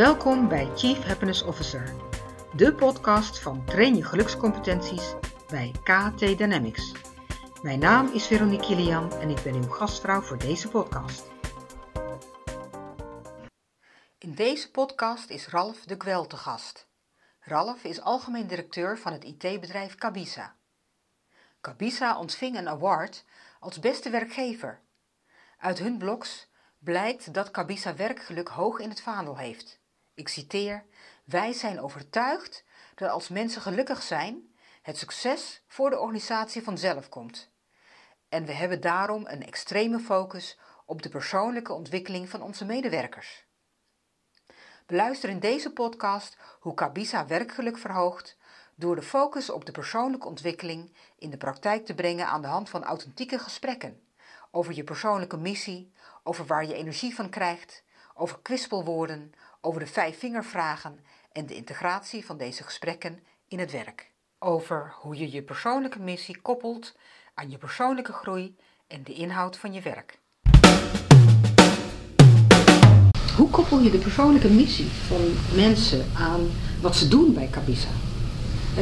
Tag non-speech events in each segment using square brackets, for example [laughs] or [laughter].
Welkom bij Chief Happiness Officer, de podcast van Train je gelukscompetenties bij KT Dynamics. Mijn naam is Veronique Kilian en ik ben uw gastvrouw voor deze podcast. In deze podcast is Ralf de Gwel te gast. Ralf is algemeen directeur van het IT-bedrijf Cabisa. Cabisa ontving een award als beste werkgever. Uit hun blogs blijkt dat Cabisa werkgeluk hoog in het vaandel heeft. Ik citeer: Wij zijn overtuigd dat als mensen gelukkig zijn, het succes voor de organisatie vanzelf komt. En we hebben daarom een extreme focus op de persoonlijke ontwikkeling van onze medewerkers. Beluister in deze podcast hoe Cabisa werkgeluk verhoogt door de focus op de persoonlijke ontwikkeling in de praktijk te brengen aan de hand van authentieke gesprekken over je persoonlijke missie, over waar je energie van krijgt, over kwispelwoorden, over de vijf vingervragen en de integratie van deze gesprekken in het werk. Over hoe je je persoonlijke missie koppelt aan je persoonlijke groei en de inhoud van je werk. Hoe koppel je de persoonlijke missie van mensen aan wat ze doen bij Cabisa?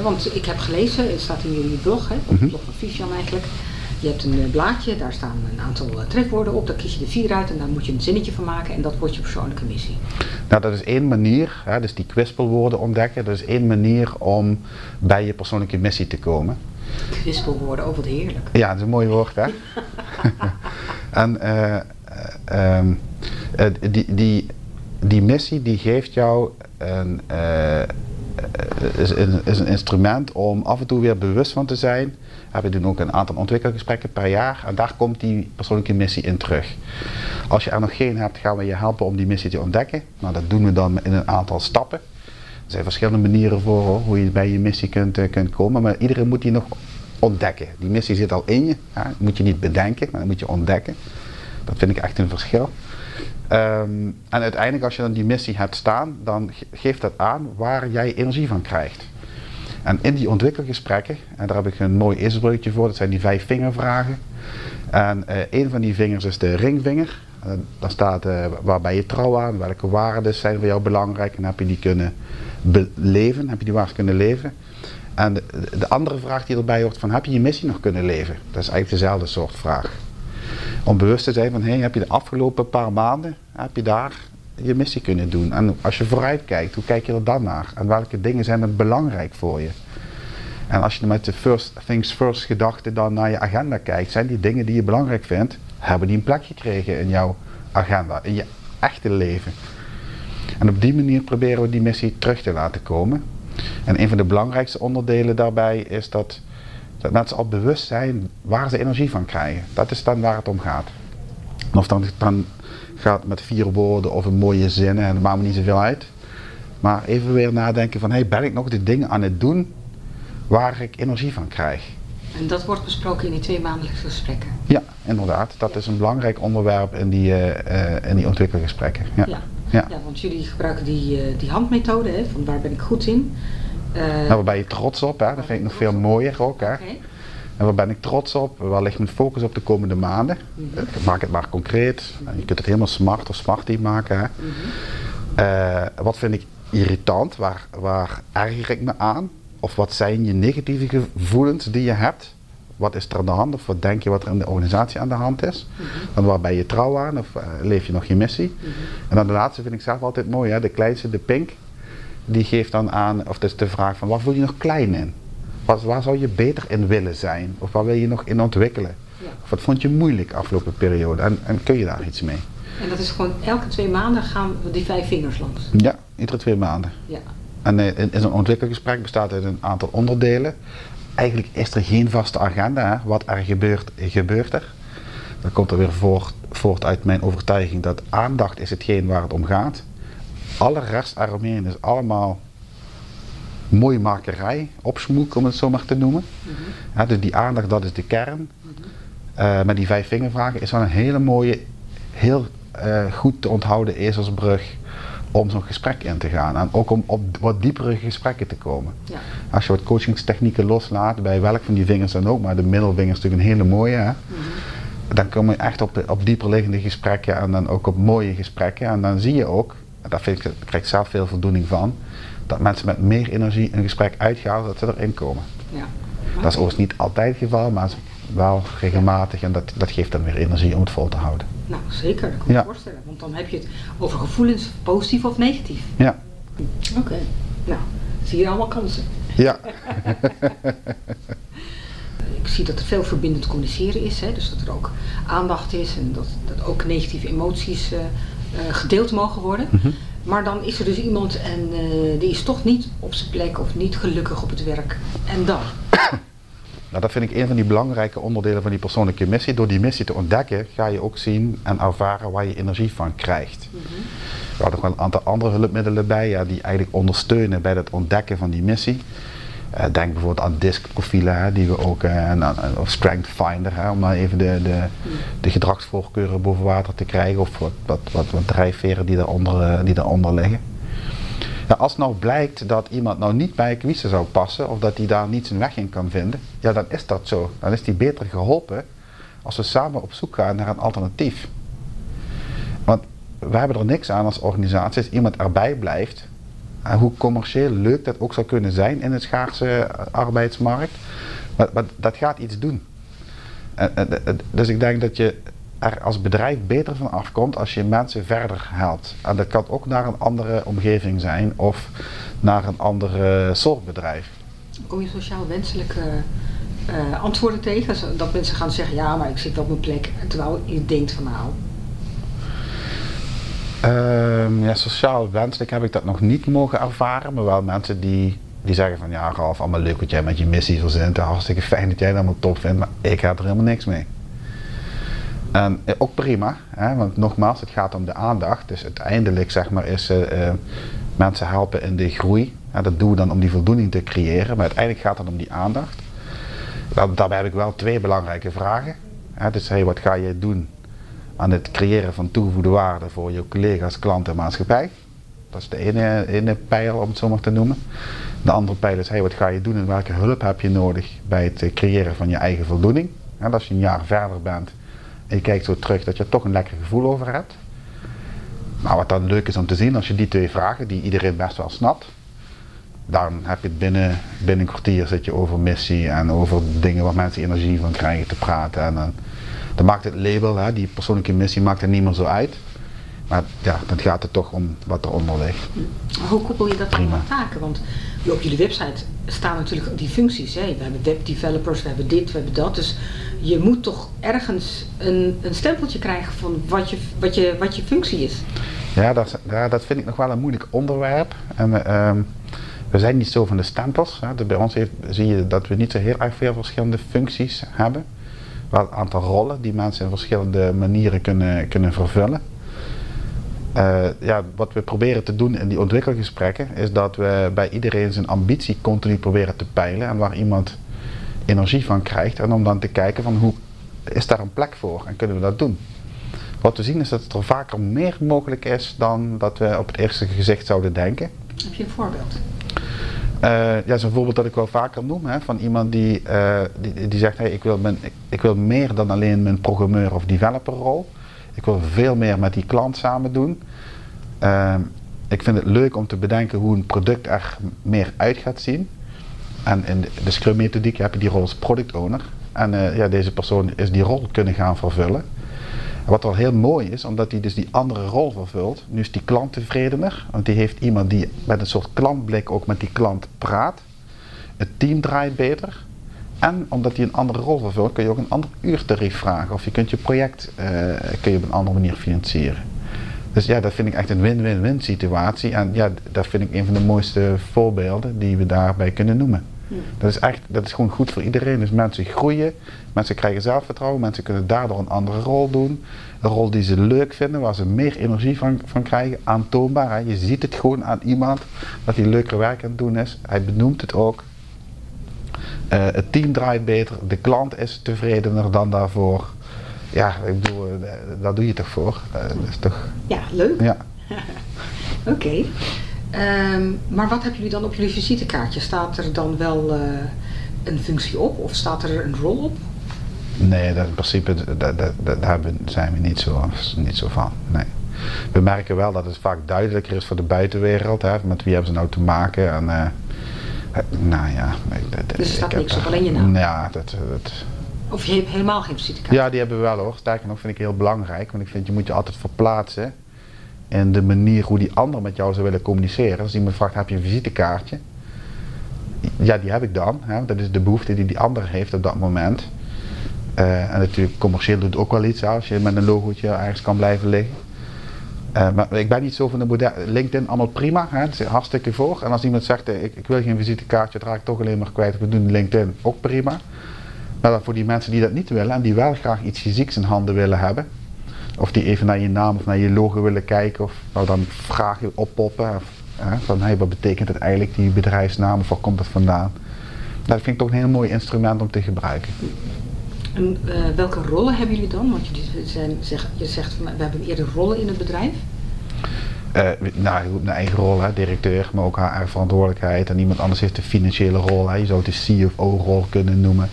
want ik heb gelezen, het staat in jullie blog, hè, op de blog van Fisjan eigenlijk. Je hebt een eh, blaadje, daar staan een aantal eh, trefwoorden op, daar kies je de vier uit en daar moet je een zinnetje van maken en dat wordt je persoonlijke missie. Nou, dat is één manier, hè, dus die kwispelwoorden ontdekken, dat is één manier om bij je persoonlijke missie te komen. Kwispelwoorden, oh wat heerlijk. Ja, dat is een mooi woord hè. [laughs] [laughs] en uh, die, die, die missie die geeft jou een, is, is een instrument om af en toe weer bewust van te zijn we doen ook een aantal ontwikkelgesprekken per jaar en daar komt die persoonlijke missie in terug. Als je er nog geen hebt, gaan we je helpen om die missie te ontdekken. Nou, dat doen we dan in een aantal stappen. Er zijn verschillende manieren voor hoe je bij je missie kunt, uh, kunt komen, maar iedereen moet die nog ontdekken. Die missie zit al in je, dat moet je niet bedenken, maar dat moet je ontdekken. Dat vind ik echt een verschil. Ehm, en uiteindelijk als je dan die missie hebt staan, dan geeft dat aan waar jij energie van krijgt. En in die ontwikkelgesprekken, en daar heb ik een mooi ezelbreukje voor, dat zijn die vijf vingervragen. En uh, een van die vingers is de ringvinger. Uh, daar staat uh, waar ben je trouw aan, welke waarden zijn voor jou belangrijk en heb je die kunnen beleven, heb je die waarden kunnen leven. En de, de, andere vraag die erbij hoort van heb je je missie nog kunnen leven? Dat is eigenlijk dezelfde soort vraag. Om bewust te zijn van hey, heb je de afgelopen paar maanden, heb je daar je missie kunnen doen. En als je vooruit kijkt, hoe kijk je er dan naar? En welke dingen zijn er belangrijk voor je? En als je met de first things first gedachte dan naar je agenda kijkt, zijn die dingen die je belangrijk vindt, hebben die een plek gekregen in jouw agenda, in je echte leven. En op die manier proberen we die missie terug te laten komen. En een van de belangrijkste onderdelen daarbij is dat, dat mensen al bewust zijn waar ze energie van krijgen. Dat is dan waar het om gaat. of dan, dan gaat met vier woorden of een mooie zinnen en dat maakt me niet zoveel uit. Maar even weer nadenken van, hey, ben ik nog de dingen aan het doen waar ik energie van krijg? En dat wordt besproken in die twee maandelijkse gesprekken? Ja, inderdaad. Dat is een belangrijk onderwerp in die, uh, in die ontwikkelgesprekken. Ja. Ja. ja. want jullie gebruiken die, uh, die handmethode, hè, van waar ben ik goed in? Uh, nou, waar ben je trots op? Hè? Dat vind ik nog veel mooier ook. Hè? En waar ben ik trots op? Waar ligt mijn focus op de komende maanden? Mhm. Maak het maar concreet. Je kunt het helemaal smart of smarty maken. Hè? Mhm. Eh, wat vind ik irritant? Waar, waar erger ik me aan? Of wat zijn je negatieve gevoelens die je hebt? Wat is er aan de hand? Of wat denk je wat er in de organisatie aan de hand is? Dan waar ben je trouw aan? Of uh, leef je nog je missie? En dan de laatste vind ik zelf altijd mooi. Hè? De kleinste, de pink. Die geeft dan aan, of dat is de vraag van, wat voel je nog klein in? Wat, waar zou je beter in willen zijn? Of waar wil je nog in ontwikkelen? Of wat vond je moeilijk afgelopen periode? En, en kun je daar iets mee? En dat is gewoon elke twee maanden gaan we die vijf vingers langs? Ja, iedere twee maanden. Ja. En uh, in, zo'n ontwikkelgesprek bestaat uit een aantal onderdelen. Eigenlijk is er geen vaste agenda. Hè? Wat er gebeurt, gebeurt er. Dat komt er weer voort, voort uit mijn overtuiging dat aandacht is hetgeen waar het om gaat. Alle rest is allemaal mooimakerij, opsmoek om het zo maar te noemen. Mm ja, dus die aandacht, dat is de kern. Mm -hmm. uh, met die vijf vingervragen is wel een hele mooie, heel uh, goed te onthouden ezelsbrug om zo'n gesprek in te gaan. En ook om op wat diepere gesprekken te komen. Ja. Als je wat coachingstechnieken loslaat, bij welk van die vingers dan ook, maar de middelvinger is natuurlijk een hele mooie. Hè? Mm -hmm. Dan kom je echt op, de, op dieper liggende gesprekken en dan ook op mooie gesprekken. En dan zie je ook daar, vind ik, daar krijg ik zelf veel voldoening van, dat mensen met meer energie een gesprek uitgaan, dat ze erin komen. Ja. Dat is overigens niet altijd het geval, maar wel regelmatig en dat, dat geeft dan weer energie om het vol te houden. Nou, zeker, dat kan ik Ja. me voorstellen. Want dan heb je het over gevoelens, positief of negatief. Ja. Oké. Nou, zie je allemaal kansen. Ja. [laughs] Ik zie dat er veel verbindend communiceren is, hè? dus dat er ook aandacht is en dat, dat ook negatieve emoties eh, gedeeld mogen worden. Mhm. Maar dan is er dus iemand en eh, die is toch niet op zijn plek of niet gelukkig op het werk. En dan? [coughs] Nou, dat vind ik een van die belangrijke onderdelen van die persoonlijke missie. Door die missie te ontdekken ga je ook zien en ervaren waar je energie van krijgt. We hadden nog wel een aantal andere hulpmiddelen bij ja, die eigenlijk ondersteunen bij het ontdekken van die missie. Eh, denk bijvoorbeeld aan diskprofielen, hè, die we ook, eh, en, aan- of Strength Finder, hè, om maar even de, de, de gedragsvoorkeuren boven water te krijgen, of wat, wat, wat, wat drijfveren die daaronder, eh, die daaronder liggen. Ja, als nou blijkt dat iemand nou niet bij Equise zou passen, of dat hij daar niet zijn weg in kan vinden, ja, dan is dat zo. Dan is hij beter geholpen als we samen op zoek gaan naar een alternatief. Want we hebben er niks aan als organisatie als iemand erbij blijft. Hoe commercieel leuk dat ook zou kunnen zijn in het schaarse eh, arbeidsmarkt. Maar, maar dat gaat iets doen. En- en- en- dus ik denk dat je er als bedrijf beter van afkomt als je mensen verder helpt. En dat kan ook naar een andere omgeving zijn of naar een andere soort bedrijf. Kom je sociaal wenselijke eh, antwoorden tegen? Dat mensen gaan zeggen, ja, maar ik zit op mijn plek. Terwijl je denkt van nou, Ehm, ja, sociaal wenselijk heb ik dat nog niet mogen ervaren, maar wel mensen die, die zeggen van ja Ralf, allemaal leuk wat jij met je missie verzint, hartstikke fijn dat jij dat allemaal top vindt, maar ik heb er helemaal niks mee. En eh, ook prima, hè, want nogmaals, het gaat om de aandacht, dus uiteindelijk zeg maar is eh, eh, mensen helpen in de groei, dat doen we dan om die voldoening te creëren, maar uiteindelijk gaat het om die aandacht. Daar- daarbij heb ik wel twee belangrijke vragen. Hè, dus hey, wat ga je doen aan het creëren van toegevoegde waarde voor je collega's, klanten en maatschappij. Dat is de ene, ene pijl, om het zo maar te noemen. De andere pijl is, hey, wat ga je doen en welke hulp heb je nodig bij het eh, creëren van je eigen voldoening. En als je een jaar verder bent en je kijkt zo terug dat je er toch een lekker gevoel over hebt. Nou, wat dan leuk is om te zien, als je die twee vragen, die iedereen best wel snapt, dan heb je het binnen, binnen een kwartier je over missie en over dingen waar mensen energie van krijgen te praten. En dan, dan maakt het label, hè, die persoonlijke missie, maakt er niet meer zo uit. Maar ja, dan gaat het toch om wat eronder ligt. Hoe koppel je dat Prima. aan taken? Want op jullie website staan natuurlijk die functies. Hè? We hebben webdevelopers, we hebben dit, we hebben dat. Dus je moet toch ergens een, een stempeltje krijgen van wat je, wat, je, wat je functie is. Ja dat, ja, dat vind ik nog wel een moeilijk onderwerp. En, we, ehm, we zijn niet zo van de stempels. Hè. Dus bij ons heeft, zie je dat we niet zo heel erg veel verschillende functies hebben. Een aantal rollen die mensen in verschillende manieren kunnen, kunnen vervullen. Eh, ja, wat we proberen te doen in die ontwikkelgesprekken is dat we bij iedereen zijn ambitie continu proberen te peilen en waar iemand energie van krijgt. En om dan te kijken van hoe is daar een plek voor en kunnen we dat doen. Wat we zien is dat er vaker meer mogelijk is dan dat we op het eerste gezicht zouden denken. Heb je een voorbeeld? Eh, ja, zo'n voorbeeld dat ik wel vaker noem, hè, van iemand die, eh, die, die zegt, hey, ik, wil ik, wil meer dan alleen mijn programmeur of developerrol. Ik wil veel meer met die klant samen doen. Ehm, ik vind het leuk om te bedenken hoe een product er meer uit gaat zien. En in de, de Scrum methodiek heb je die rol als product owner. En eh, ja, deze persoon is die rol kunnen gaan vervullen. Wat wel heel mooi is, omdat hij dus die andere rol vervult, nu is die klant tevredener, want die heeft iemand die met een soort klantblik ook met die klant praat. Het team draait beter. En omdat hij een andere rol vervult, kun je ook een ander uurtarief vragen. Of je kunt je project eh, kun je op een andere manier financieren. Dus ja, dat vind ik echt een win-win-win situatie. En ja, dat vind ik een van de mooiste voorbeelden die we daarbij kunnen noemen. Dat is, echt, dat is gewoon goed voor iedereen. Dus mensen groeien, mensen krijgen zelfvertrouwen, mensen kunnen daardoor een andere rol doen. Een rol die ze leuk vinden, waar ze meer energie van, van krijgen, aantoonbaar. Hè. Je ziet het gewoon aan iemand dat hij leuker werk aan het doen is. Hij benoemt het ook. Eh, het team draait beter, de klant is tevredener dan daarvoor. Ja, ik bedoel, daar doe je toch voor. Eh, dat is toch, Ja, leuk. ja. [laughs] Oké. Ehm, maar wat hebben jullie dan op jullie visitekaartje? Staat er dan wel eh, een functie op of staat er een rol op? Nee, dat in principe, dat, dat, dat, daar zijn we niet zo, niet zo van. Nee. we merken wel dat het vaak duidelijker is voor de buitenwereld. Hè, met wie hebben ze nou te maken. En, uh, nou ja. Dus er staat niks op, alleen je naam? Ja, dat, dat, of je hebt helemaal geen visitekaart? Ja, die hebben we wel hoor. Sterker nog vind ik heel belangrijk. Want ik vind je moet je altijd verplaatsen. En de manier hoe die ander met jou zou willen communiceren. Als iemand vraagt, heb je een visitekaartje? Ja, die heb ik dan. Hè? Dat is de behoefte die die ander heeft op dat moment. Uh, en natuurlijk, commercieel doet ook wel iets als je met een logootje ergens kan blijven liggen. Uh, maar ik ben niet zo van de. LinkedIn allemaal prima, hè? Hartstikke voor. En als iemand zegt, ik, ik wil geen visitekaartje, dat raak ik toch alleen maar kwijt. We doen LinkedIn ook prima. Maar voor die mensen die dat niet willen en die wel graag iets fysieks in handen willen hebben, of die even naar je naam of naar je logo willen kijken, of nou dan vragen oppoppen. Of, hè, van hey, wat betekent het eigenlijk, die bedrijfsnaam, of waar komt het vandaan? Dat vind ik toch een heel mooi instrument om te gebruiken. En uh, welke rollen hebben jullie dan? Want jullie zijn, zeg, je zegt van we hebben eerder rollen in het bedrijf. Uh, nou, een eigen rol, hè, directeur, maar ook haar eigen verantwoordelijkheid. En iemand anders heeft de financiële rol. Hè. Je zou het de CFO-rol kunnen noemen.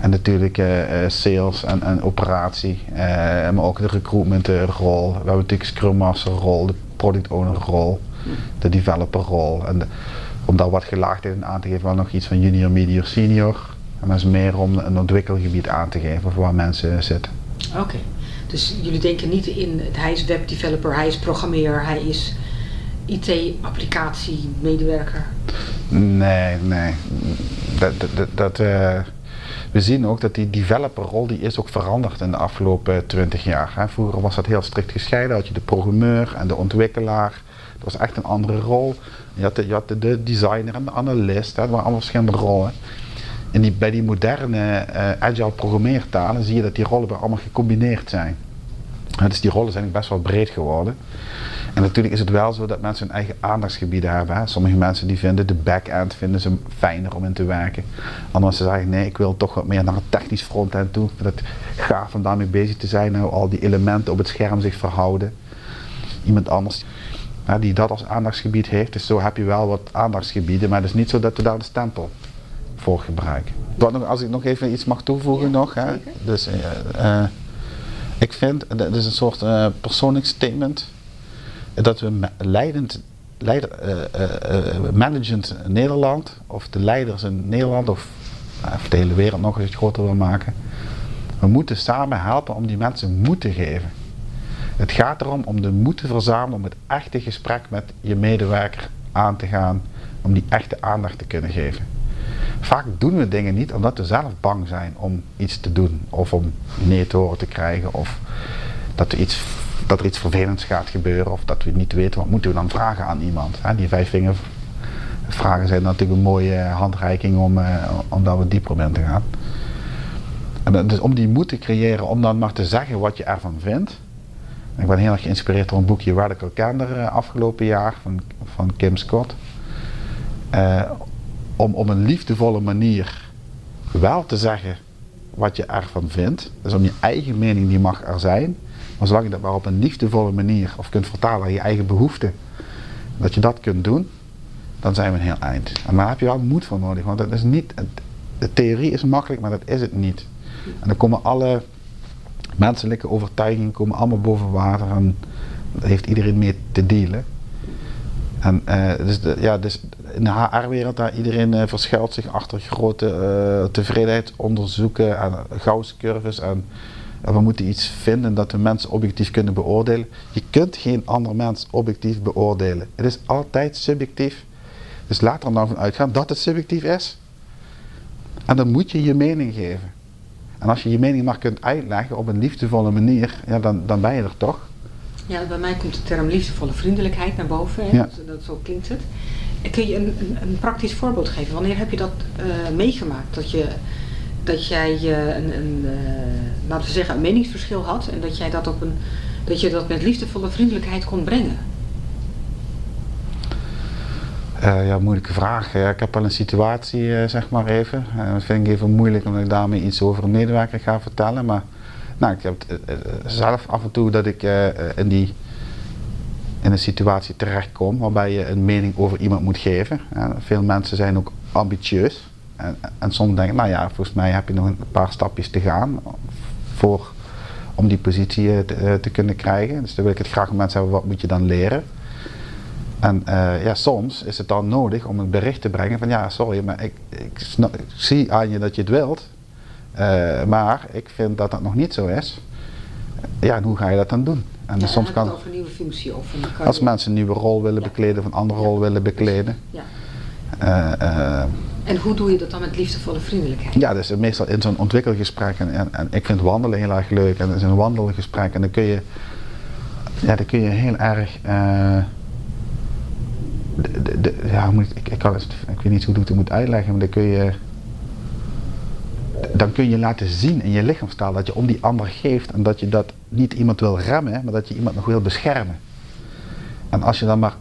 En natuurlijk uh, sales en, en operatie, uh, maar ook de recruitment rol. We hebben natuurlijk Scrum Master rol, de product owner rol, de developer rol. En de, om daar wat gelaagdheid aan te geven, wel nog iets van junior, medium, senior. En dat is meer om een ontwikkelgebied aan te geven voor waar mensen zitten. Oké, dus jullie denken niet in, hij is webdeveloper, hij is programmeer, hij is IT-applicatiemedewerker? Nee, nee. Dat, dat, dat uh, we zien ook dat die developerrol die is ook veranderd in de afgelopen 20 jaar. Hè. Vroeger was dat heel strikt gescheiden. Had je de programmeur en de ontwikkelaar. Dat was echt een andere rol. Je had de, de designer en de analist. Dat waren allemaal verschillende rollen. En die, bij die moderne uh, agile programmeertalen zie je dat die rollen weer allemaal gecombineerd zijn. Dus die rollen zijn best wel breed geworden. En natuurlijk is het wel zo dat mensen hun eigen aandachtsgebieden hebben. Hè. Sommige mensen die vinden de back-end vinden ze fijner om in te werken. Anderen zeggen nee, ik wil toch wat meer naar het technisch frontend toe. Ik vind het gaaf om daarmee bezig te zijn. hoe al die elementen op het scherm zich verhouden. Iemand anders hè, die dat als aandachtsgebied heeft. Dus zo heb je wel wat aandachtsgebieden. Maar het is niet zo dat we daar de stempel voor gebruiken. Wat nog, als ik nog even iets mag toevoegen nog. Hè. Dus, uh, ik vind, dat is een soort uh, persoonlijk statement dat we leidend, leider, uh, managend Nederland, of de leiders in Nederland, of, of de hele wereld nog eens groter wil maken, we moeten samen helpen om die mensen moed te geven. Het gaat erom om de moed te verzamelen om het echte gesprek met je medewerker aan te gaan, om die echte aandacht te kunnen geven. Vaak doen we dingen niet omdat we zelf bang zijn om iets te doen, of om nee te horen te krijgen, of dat we iets dat er iets vervelends gaat gebeuren of dat we niet weten wat moeten we dan vragen aan iemand. Hè? Die vijf vragen zijn natuurlijk een mooie handreiking om, uh, om daar wat dieper in te gaan. En dus om die moed te creëren om dan maar te zeggen wat je ervan vindt. ik ben heel erg geïnspireerd door een boekje Radical Candor uh, afgelopen jaar van, van Kim Scott. Uh, om op een liefdevolle manier wel te zeggen wat je ervan vindt. Dus om je eigen mening, die mag er zijn. Maar zolang je dat maar op een liefdevolle manier of kunt vertalen aan je eigen behoeften, dat je dat kunt doen, dan zijn we een heel eind. En daar heb je wel moed voor nodig, want dat is niet, de theorie is makkelijk, maar dat is het niet. En dan komen alle menselijke overtuigingen komen allemaal boven water en heeft iedereen mee te dealen. En uh, dus, de, ja, dus in de HR-wereld, daar iedereen uh, verschuilt zich achter grote uh, tevredenheidsonderzoeken en gausscurves en we moeten iets vinden dat we mensen objectief kunnen beoordelen. Je kunt geen ander mens objectief beoordelen. Het is altijd subjectief. Dus laat er dan van uitgaan dat het subjectief is. En dan moet je je mening geven. En als je je mening maar kunt uitleggen op een liefdevolle manier, ja, dan, dan ben je er toch. Ja, bij mij komt de term liefdevolle vriendelijkheid naar boven. Hè? Ja. Dat, dat, zo klinkt het. Kun je een, een, een, praktisch voorbeeld geven? Wanneer heb je dat uh, meegemaakt? Dat je dat jij uh, een, een uh, laten we zeggen, een meningsverschil had en dat jij dat op een dat je dat met liefdevolle vriendelijkheid kon brengen? Ja, moeilijke vraag. Ja, ik heb wel een situatie, zeg maar even. dat vind ik even moeilijk omdat ik daarmee iets over een medewerker ga vertellen. Maar nou, ik heb zelf af en toe dat ik in, die, in een situatie terechtkom waarbij je een mening over iemand moet geven. veel mensen zijn ook ambitieus. En, en soms denk ik, nou ja, volgens mij heb je nog een paar stapjes te gaan voor, om die positie eh, te, eh, te kunnen krijgen. Dus dan wil ik het graag met mensen hebben, wat moet je dan leren? En eh, ja, soms is het dan nodig om een bericht te brengen van ja, sorry, maar ik, ik, ik zie aan je dat je het wilt, eh, maar ik vind dat dat nog niet zo is. Ja, en hoe ga je dat dan doen? En Ja, soms kan, over een nieuwe functie of een als mensen een nieuwe rol willen Ja. bekleden of een andere rol willen bekleden. Ja. eh, eh, En hoe doe je dat dan met liefdevolle vriendelijkheid? ja, dus meestal in zo'n ontwikkelgesprek. En, en, en ik vind wandelen heel erg leuk. En dat is een wandelgesprek. En dan kun je, ja, dan kun je heel erg. eh, de, de, de- ja, moet ik, ik, kan ik weet niet hoe ik het moet uitleggen, maar dan kun je. Dan kun je laten zien in je lichaamstaal dat je om die ander geeft en dat je dat niet iemand wil remmen, maar dat je iemand nog wil beschermen. En als je dan maar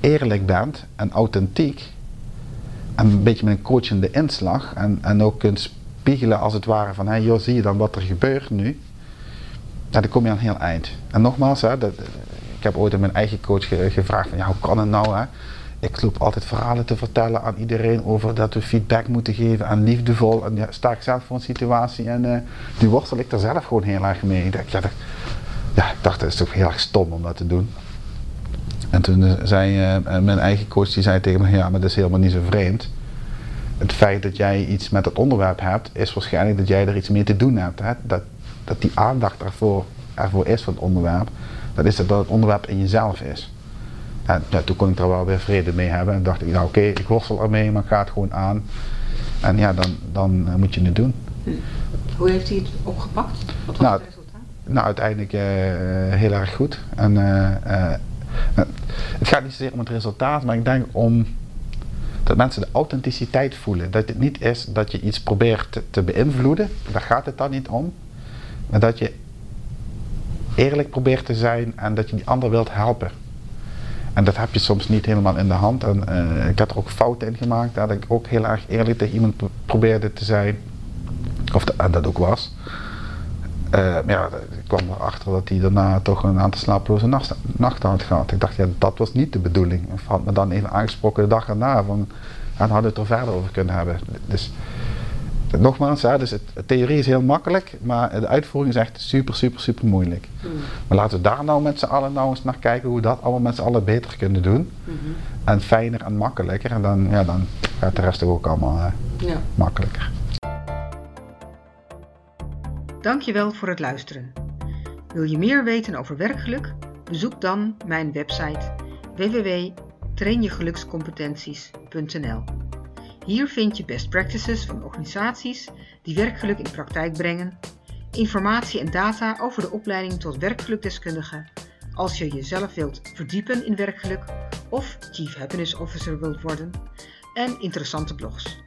eerlijk bent en authentiek, en een beetje met een coachende inslag en, en ook kunt spiegelen als het ware van hé joh, zie je dan wat er gebeurt nu? Dan kom je aan heel eind. En nogmaals, hè, dat, ik heb ooit aan mijn eigen coach ge- gevraagd van ja, hoe kan het nou hè? Ik loop altijd verhalen te vertellen aan iedereen over dat we feedback moeten geven en liefdevol. En ja, sta ik zelf voor een situatie en eh nu worstel ik er zelf gewoon heel erg mee. Ik dacht, ja, dat, ja, ik dacht dat is toch heel erg stom om dat te doen. En toen eh, zei eh, mijn eigen coach, die zei tegen me, ja, maar dat is helemaal niet zo vreemd. Het feit dat jij iets met het onderwerp hebt, is waarschijnlijk dat jij er iets mee te doen hebt. Hè? Dat, dat die aandacht ervoor, ervoor is voor het onderwerp, dat is dat het onderwerp in jezelf is. En ja, toen kon ik er wel weer vrede mee hebben en dacht ik, nou oké, ik worstel ermee, maar ik ga het gewoon aan. En ja, dan, dan eh, moet je het doen. Hoe heeft hij het opgepakt? Wat was Nou, het resultaat? Nou, uiteindelijk eh, heel erg goed. En, eh, eh, eh, het gaat niet zozeer om het resultaat, maar ik denk om dat mensen de authenticiteit voelen. Dat het niet is dat je iets probeert te, te beïnvloeden, daar gaat het dan niet om. Maar dat je eerlijk probeert te zijn en dat je die ander wilt helpen. En dat heb je soms niet helemaal in de hand. En eh, ik had er ook fouten in gemaakt, dat ik ook heel erg eerlijk tegen iemand pro- probeerde te zijn. Of en dat ook was. Eh, maar ja, ik kwam erachter dat hij daarna toch een aantal slapeloze nachten, had gehad. Ik dacht, ja, dat was niet de bedoeling. Of had me dan even aangesproken de dag erna. Van, dan hadden we het er verder over kunnen hebben. Dus nogmaals, hè, dus het, de theorie is heel makkelijk, maar de uitvoering is echt super, super, super moeilijk. Hmm. Maar laten we daar nou met z'n allen nou eens naar kijken hoe we dat allemaal met z'n allen beter kunnen doen. Mhm. En fijner en makkelijker. En dan, ja, dan gaat de rest ook allemaal eh, Ja. makkelijker. Dankjewel voor het luisteren. Wil je meer weten over werkgeluk? Bezoek dan mijn website www.trainjegelukscompetenties.nl. Hier vind je best practices van organisaties die werkgeluk in praktijk brengen, informatie en data over de opleiding tot werkgelukdeskundige als je jezelf wilt verdiepen in werkgeluk of Chief Happiness Officer wilt worden en interessante blogs.